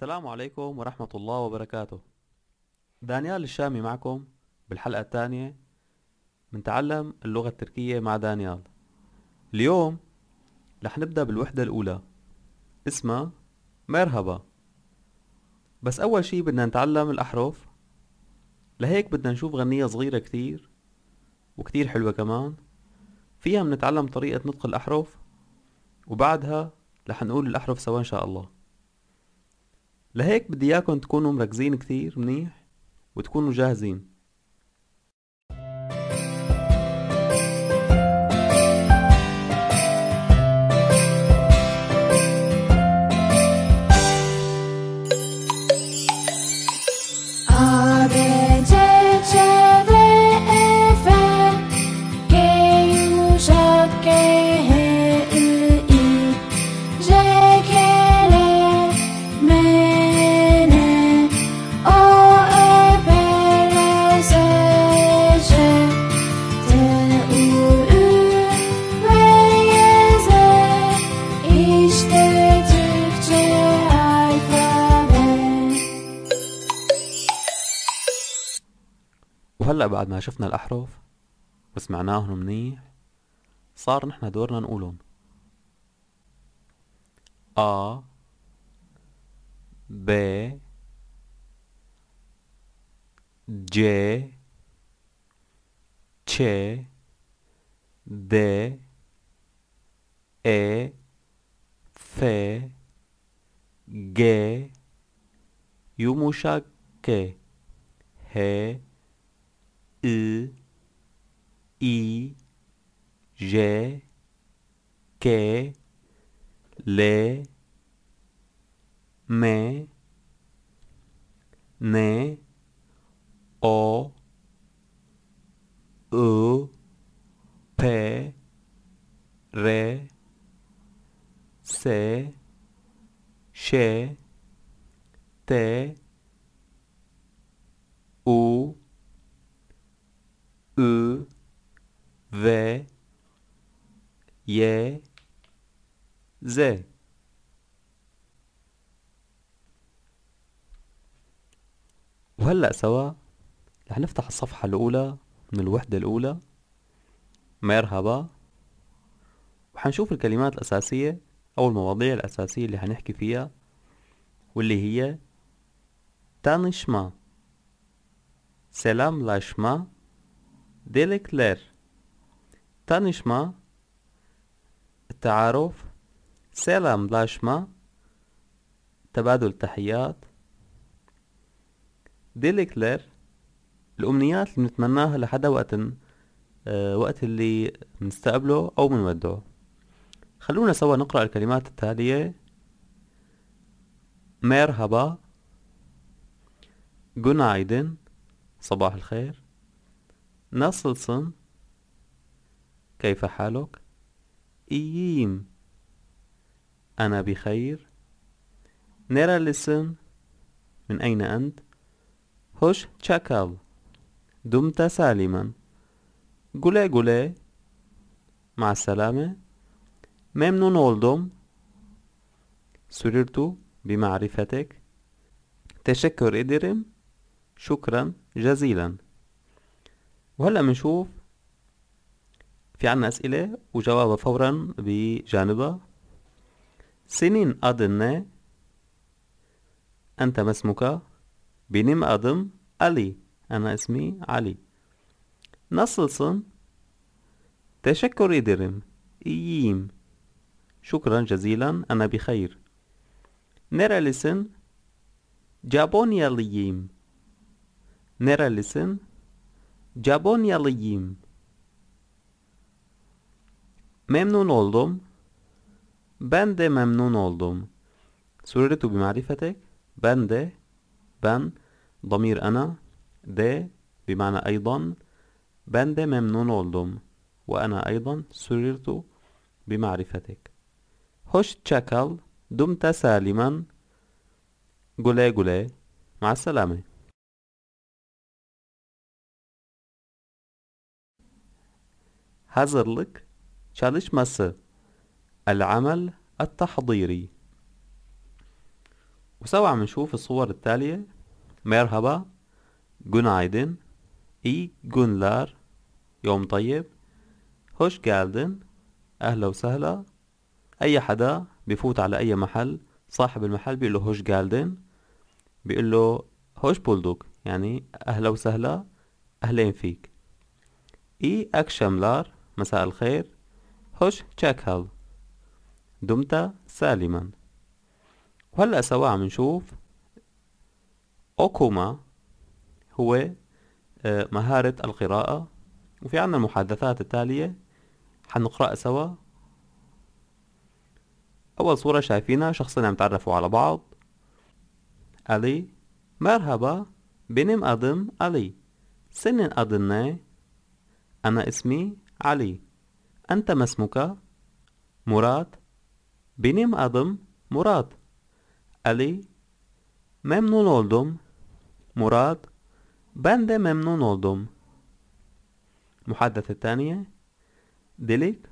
السلام عليكم ورحمة الله وبركاته. دانيال الشامي معكم بالحلقة الثانية من تعلم اللغة التركية مع دانيال. اليوم رح نبدأ بالوحدة الأولى اسمها مرحبا بس أول شي بدنا نتعلم الأحرف. لهيك بدنا نشوف غنية صغيرة كتير وكتير حلوة كمان. فيها منتعلم طريقة نطق الأحرف وبعدها رح نقول الأحرف سوا إن شاء الله. لهيك بدي إياكم تكونوا مركزين كتير منيح وتكونوا جاهزين. وهلأ بعد ما شفنا الأحرف وسمعناهم منيح صار نحن دورنا نقولهم. A B J Ç D E F G yumuşak K U, I, G, K, les, mais, né, o, e, p, ré, c, chez, t, ou, Ö V Y Z. وهلأ سوا رح نفتح الصفحة الأولى من الوحدة الأولى. مرحبا. وحنشوف الكلمات الأساسية أو المواضيع الأساسية اللي حنحكي فيها واللي هي تانشما. selamlaşma Dilekler Tanışma التعارف selamlaşma تبادل تحيات. ديليكلر الأمنيات اللي بنتمناها لحدا وقت أه وقت اللي بنستقبله أو بنودعه خلونا سوا نقرأ الكلمات التالية. مرحبا. Günaydın صباح الخير. Nasılsın? كيف حالك؟ إييم أنا بخير. Nerelisin? من أين أنت؟ هوش تشاكال. دمت سالما. Güle güle مع السلامة. ممنون oldum سررت بمعرفتك. تشكر ederim شكرا جزيلا. وهلأ بنشوف في عنا أسئلة وجوابها فورا بجانبها. سنين أدن أنت ما اسمك؟ بنم أدم علي. أنا اسمي علي. نصلصن. تشكر إدرم إييم. شكرا جزيلا. أنا بخير. نرى جابوني اللييم Nerelisin? Japonyalıyım. Memnun oldum. Ben de memnun oldum. سررت بمعرفتك ben de ben ضمير أنا de بمعنى أيضا ben de memnun oldum وأنا أيضا سررت بمعرفتك hoşça kal دمت سالما güle güle مع السلامة hazırlık çalışması العمل التحضيري وسوا عم نشوف الصور التالية مرحبا günaydın iyi günler يوم طيب hoş geldin أهلا وسهلا. أي حدا بفوت على أي محل صاحب المحل بيقول له هوش جالدن بيقول له هوش بولدوك يعني أهلا وسهلا أهلين فيك. إي أكشملار مساء الخير. هوش تشاكل دمت سالما. وهلأ سوا عم نشوف أوكوما هو آه، مهارة القراءة. وفي عنا المحادثات التالية. حنقرأ سوا. أول صورة شايفينها شخصين عم يتعرفوا على بعض. علي. مرحبا. adım علي. senin adın ne أنا اسمي علي أنت ما اسمك مراد benim adım Murat Ali memnun oldum Murat ben de memnun oldum المحادثة الثانية ديليك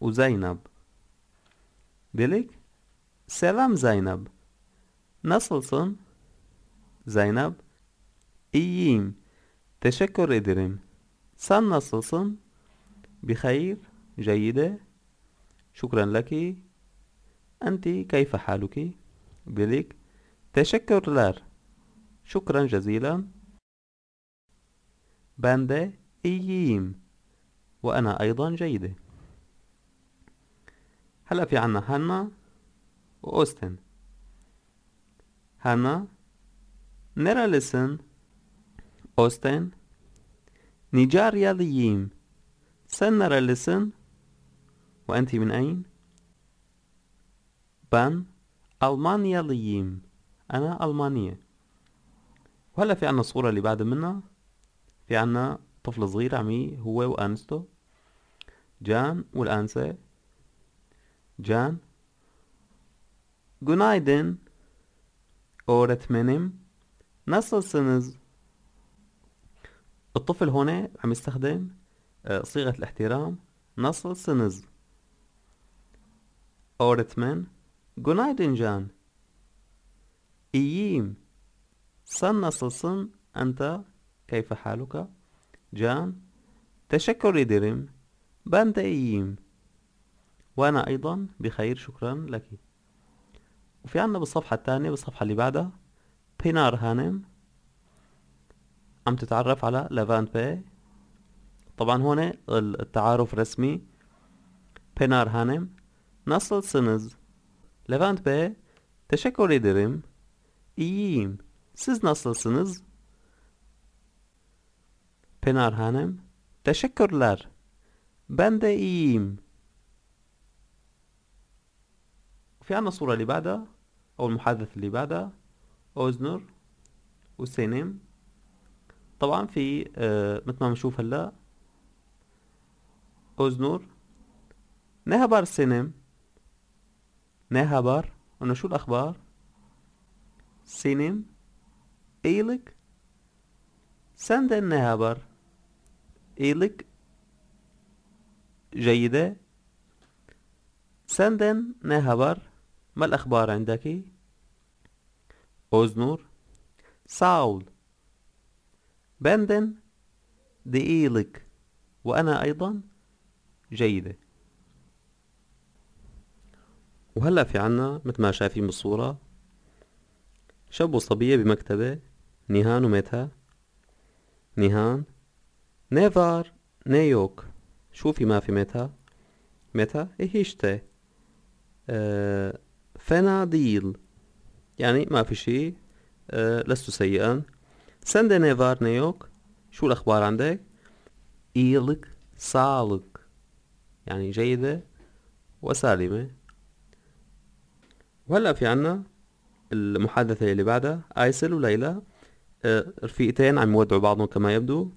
وزينب ديليك Selam Zeynep. Nasılsın? Zeynep. İyiyim. Teşekkür ederim. Sen nasılsın? بخير جيدة. شكرا لك. أنت كيف حالك؟ بليك teşekkürler شكرا جزيلا. de iyiyim وأنا أيضا جيدة. هلا في عنا هانا وأوستن. هانا nerelisin Osten Nijeryalıyım Sen nerelisin وأنت من أين ben ألمانياليين أنا ألمانية وهلا في عنا الصورة اللي بعد منها في عنا طفل صغير عم هو وأنسته جان والأنسة جان. Günaydın öğretmenim nasılsınız الطفل هون عم يستخدم صيغة الاحترام nasılsınız öğretmen Günaydın Can İyiyim Sen nasılsın أنت كيف حالك؟ جان تشكر ben de iyiyim وأنا أيضا بخير شكرا لك. وفي عنا بالصفحة الثانية بالصفحة اللي بعدها بينار هانم. عم تتعرف على لافان بي طبعا هون التعارف رسمي. بينار هانم nasılsınız Levent Bey teşekkür ederim İyiyim siz nasılsınız Pınar Hanım teşekkürler ben de iyiyim في عنا الصورة اللي بعدها أو المحادثة اللي بعدها أوزنر وسينم طبعا في آه مثل ما بنشوف هلا أوزنور senin? Ne haber? أنا شو الأخبار؟ iyilik senden ne haber? iyilik جيدة ne haber? ما الأخبار عندك؟ أوزنور ساول بندن دقيلك وأنا أيضا جيدة. وهلأ في عنا مثل ما شايفين بالصورة شاب وصبية بمكتبة نيهان وميتها. نيهان نيفار نيوك شوفي ما في ميتها؟ ميتها اشتي آه فناديل. يعني ما في شيء أه لست سيئا. سندني فارنيوك شو الأخبار عندك؟ إيلك سالك. يعني جيدة وسالمة. وهلا في عنا المحادثة اللي بعدها آيسل وليلى أه رفيقتين عم يودعوا بعضهم كما يبدو.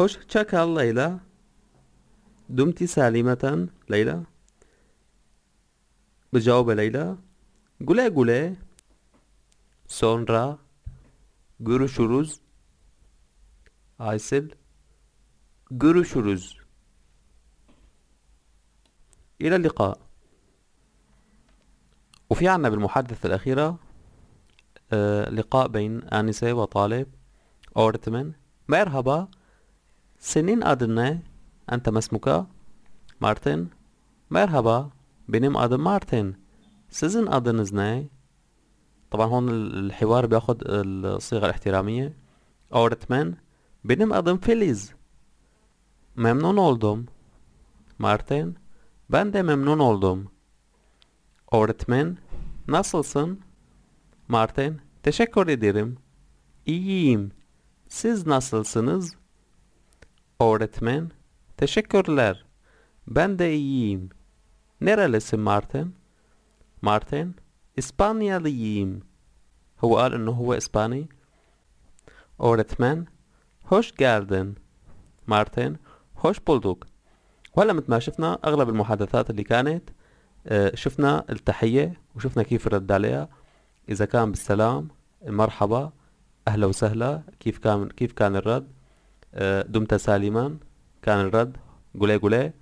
هوش تشاكال ليلى. دمت سالمة ليلى. بتجاوب ليلى. güle güle sonra görüşürüz Aysel görüşürüz إلى اللقاء. وفي عنا بالمحادثة الأخيرة آه لقاء بين آنسة وطالب أورتمن مرحبا. سنين أدنى. أنت ما اسمك؟ مارتن. مرحبا. benim adım Martin sizin adınız ne؟ طبعا هون الحوار بياخد الصيغة الاحترامية. öğretmen benim adım Filiz memnun oldum Martin ben de memnun oldum öğretmen nasılsın Martin teşekkür ederim iyiyim siz nasılsınız öğretmen teşekkürler ben de iyiyim Nerelisin مارتن؟ مارتن إسبانياليين هو قال إنه هو إسباني öğretmen hoş geldin مارتن hoş bulduk وهلا مثل ما شفنا أغلب المحادثات اللي كانت شفنا التحية وشفنا كيف الرد عليها. إذا كان بالسلام مرحبا أهلا وسهلا كيف كان كيف كان الرد؟ دمت سالما كان الرد؟ قولي قولي.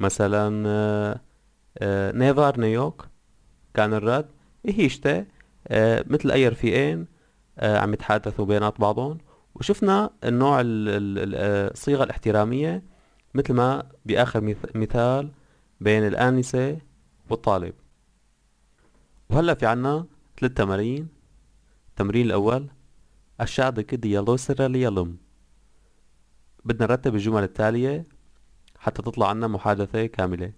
مثلا نيفر نيويورك كان الرد؟ هي işte مثل أي رفيقين عم يتحدثوا بينات بعضهم. وشفنا النوع الصيغة الاحترامية مثل ما بآخر مثال بين الآنسة والطالب. وهلأ في عنا ثلاث تمارين. التمرين الأول aşağıdaki diyaloğu sıralayalım بدنا نرتب الجمل التالية حتى تطلع عنا محادثة كاملة.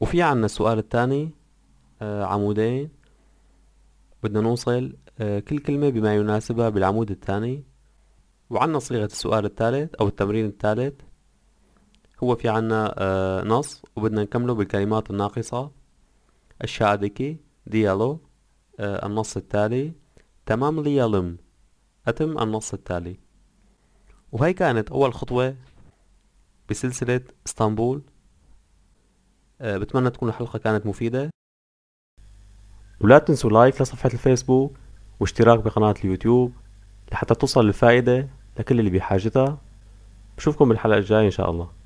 وفي عنا السؤال الثاني آه عمودين. بدنا نوصل آه كل كلمة بما يناسبها بالعمود الثاني. وعنا صيغة السؤال الثالث أو التمرين الثالث. هو في عنا آه نص وبدنا نكمله بالكلمات الناقصة. الشادكي ديالو آه النص التالي. تمام ليالم أتم النص التالي. وهي كانت أول خطوة بسلسلة إسطنبول. آه، بتمنى تكون الحلقة كانت مفيدة. ولا تنسوا لايك لصفحة الفيسبوك واشتراك بقناة اليوتيوب لحتى توصل الفائدة لكل اللي بحاجتها. بشوفكم بالحلقة الجاية إن شاء الله.